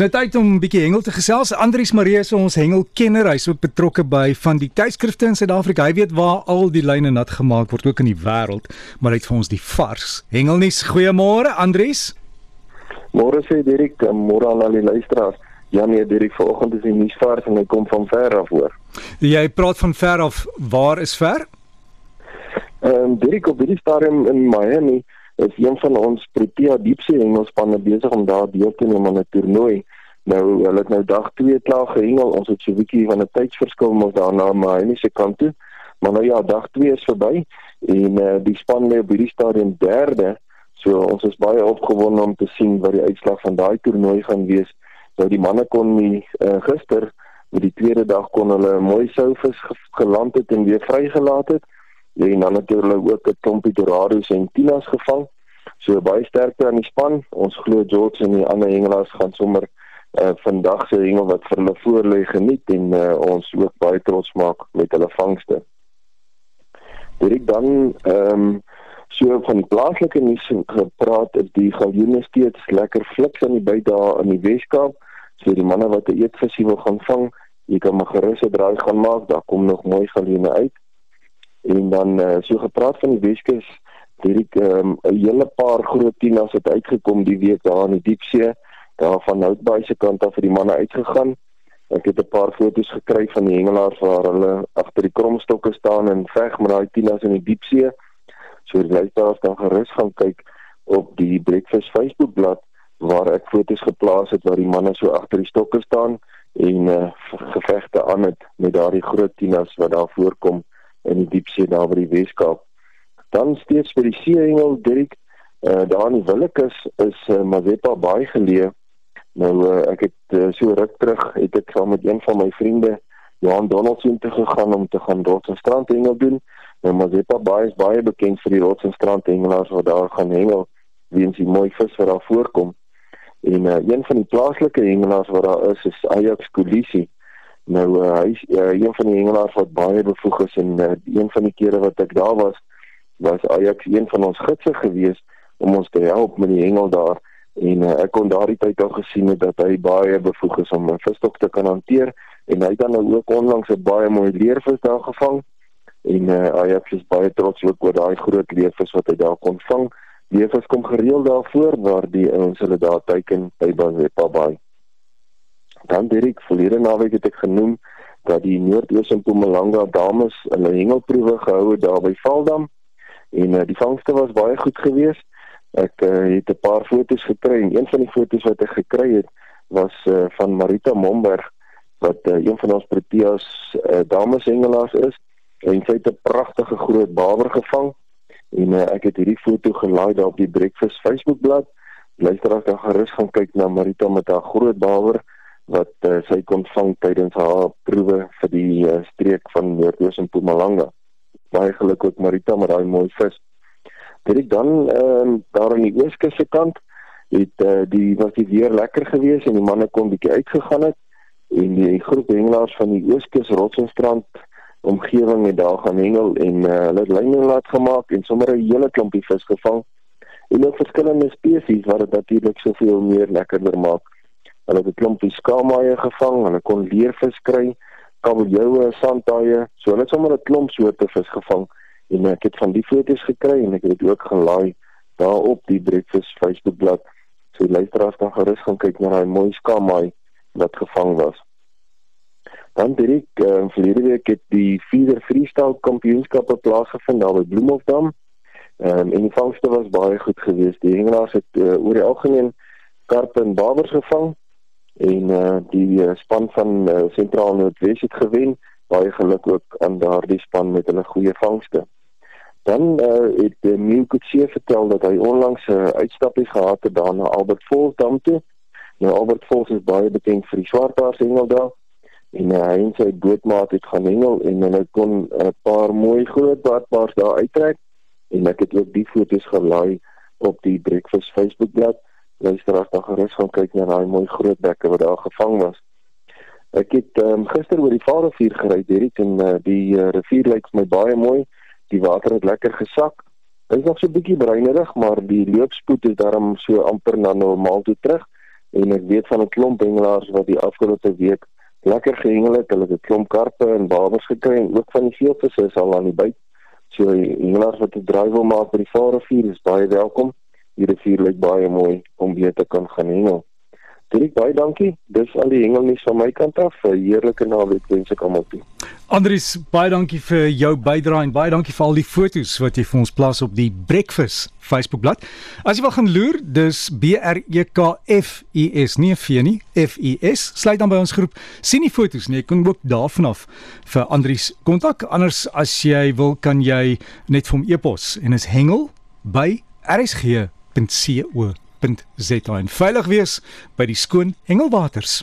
Nou tyd om 'n bietjie hengel te gesels. Andrius Marie is ons hengelkenner. Hy's ook betrokke by van die tydskrifte in Suid-Afrika. Hy weet waar al die lyne nat gemaak word ook in die wêreld, maar hy het vir ons die vars hengelnuus. Goeiemôre Andrius. Môre sê Dirk, môre aan al die luisteraars. Ja nee, Dirk, vanoggend is die nuus vars en hy kom van ver af hoor. Jy praat van ver af. Waar is ver? Ehm um, Dirk op hierdie stadium in Miami is een van ons Protea diepsee hengelspanne besig om daar deel te neem aan 'n toernooi. Nou hulle het nou dag 2 klaar gehengel. Ons het so 'n bietjie van 'n tydsverskil mos daarna maar nie se kant toe. Maar nou ja, dag 2 is verby en uh, die span lê op hierdie stadium derde. So ons is baie opgewonde om te sien wat die uitslag van daai toernooi gaan wees. Nou die manne kon nie uh, gister met die tweede dag kon hulle mooi souvis geland het en weer vrygelaat het. En dan natuurlik ook 'n klompie dorados en tinas gevang. So baie sterkte aan die span. Ons glo George en die ander hengelaars gaan sommer uh, vandag se hengel wat vir hulle voorlê geniet en uh, ons ook baie trots maak met hulle vangste. Dit dan ehm um, so van die plaaslike nuus gepraat is die galjoene steeds lekker fliks aan die byt daar in die Weskaap. So die manne wat 'n eetvisie wil gaan vang, jy kan maar gerus 'n draai gaan maak, daar kom nog mooi galjoene uit. En dan uh, so gepraat van die Weskus, hierdie 'n um, hele paar groot tinas het uitgekom die week daar in die diepsee, daar van Houtbaai se kant af vir die manne uitgegaan. Ek het 'n paar foto's gekry van die hengelaars waar hulle agter die kromstokke staan en veg met daai tinas in die diepsee. So die luisteraars kan gerus gaan kyk op die Breakfast Facebook bladsy waar ek foto's geplaas het waar die manne so agter die stokke staan en uh, gevegte aan het met daardie groot tinas wat daar voorkom in die diepsee daar by die Weskaap. Dan steeds vir die seehengel Dirk, uh, daar in Willekeus is uh, Mazepa baie geleë. Nou uh, ek het uh, so ruk terug het ek saam met een van my vriende Johan Donaldson te gegaan om te gaan rots en strand hengel doen. Nou Mazepa baie is baie bekend vir die rots en strand hengelaars wat daar gaan hengel weens die mooi vis wat daar voorkom. En uh, een van die plaaslike hengelaars wat daar is is Ajax Kolisi. Nou uh, hy is uh, een van die hengelaars wat baie bevoeg is en uh, een van die kere wat ek daar was was Ajax een van ons gidse gewees om ons te help met die hengel daar en uh, ek kon daardie tyd al gesien het dat hy baie bevoeg is om 'n visstok te kan hanteer en hy het dan nou ook onlangs 'n baie mooi leervis daar gevang en uh, Ajax is baie trots ook oor daai groot leervis wat hy daar kon vang. Leervis kom gereeld daarvoor waar die ons hulle daar teiken by Bazepa Bay. Dan Dirk, verlede naweek het ek genoem dat die Noordoos en Mpumalanga dames hulle hengelproewe gehou het daar by Valdam en uh, die vangste was baie goed geweest. Ek uh, het 'n paar foto's gekry en een van die foto's wat ek gekry het was uh, van Marita Momberg wat uh, een van ons Proteas uh, dames hengelaars is en sy het 'n pragtige groot bawer gevang en uh, ek het hierdie foto gelaai daar op die Breakfast Facebook bladsy. Luisteraars kan gerus gaan kyk na Marita met haar groot bawer wat uh, sy kon vang tydens haar proewe vir die uh, streek van Noordoos en Mpumalanga. Baie geluk ook Marita met daai mooi vis. Dit dan ehm uh, daar aan die ooskus se kant het uh, die was die weer lekker geweest en die manne kon bietjie uitgegaan het en die groep hengelaars van die ooskus Rotsonstrand omgewing het daar gaan hengel en uh, hulle het lyne laat gemaak en sommer 'n hele klompie vis gevang. En ook verskillende spesies wat dit natuurlik soveel meer lekkerder maak. Hulle het 'n klompie skaamhaie gevang, hulle kon leervis kry, kabeljoue, sandhaie, so hulle het sommer 'n klomp soorte vis gevang en ek het van die foto's gekry en ek het dit ook gelaai daar op die Breakfast Facebook bladsy. So luisteraars kan gerus gaan kyk na daai mooi skaamhaai wat gevang was. Dan Dirk, uh, verlede week het die Feeder Freestyle Kampioenskappe plaasgevind daar by Bloemhofdam. Ehm um, en die vangste was baie goed geweest. Die hengelaars het uh, oor die algemeen karpe en babers gevang en uh, die uh, span van uh, Sentraal Noordwes het gewen. Baie geluk ook aan daardie span met hulle goeie vangste. Dan uh, het uh, Miukutse vertel dat hy onlangs 'n uh, uitstapie gehad het daar na Albert Falls dam toe. Nou Albert Falls is baie bekend vir die swartbaars hengel daar. En uh, hy en sy bootmaat het gaan hengel en hulle kon 'n uh, paar mooi groot swartbaars daar uittrek. En ek het ook die foto's gelaai op die Breakfast Facebook bladsy luisteraars dan gerus gaan kyk na daai mooi groot bekke wat daar gevang was. Ek het um, gister oor die Vaalrivier gery, Derek, en uh, die uh, rivier lyk vir my baie mooi. Die water het lekker gesak. Dit is nog so 'n bietjie breinerig, maar die loopspoed is daarom so amper na normaal toe terug. en ek weet van 'n klomp hengelaars wat die afgelope week lekker gehengel het. Hulle het 'n klomp karpe en babers gekry en ook van die veelvisse is al aan die byt. So die hengelaars wat 'n draai wil maak by die Vaalrivier is baie welkom. Die rivier lyk baie mooi om weer te kan gaan hengel. Dirk baie dankie. Dis al die hengelnuus van my kant af. 'n Heerlike naweek wens ek almal toe. Andries, baie dankie vir jou bydrae en baie dankie vir al die fotos wat jy vir ons plaas op die Breakfast Facebookblad. As jy wil gaan loer, dis B R E K F U S, nie V nie, F U S. Sluit dan by ons groep. sien die fotos nie, jy kan ook daarvan af vir Andries kontak. Anders as jy wil, kan jy net vir hom e-pos en is hengel by rsg.co.za en veilig wees by die skoon hengelwaters.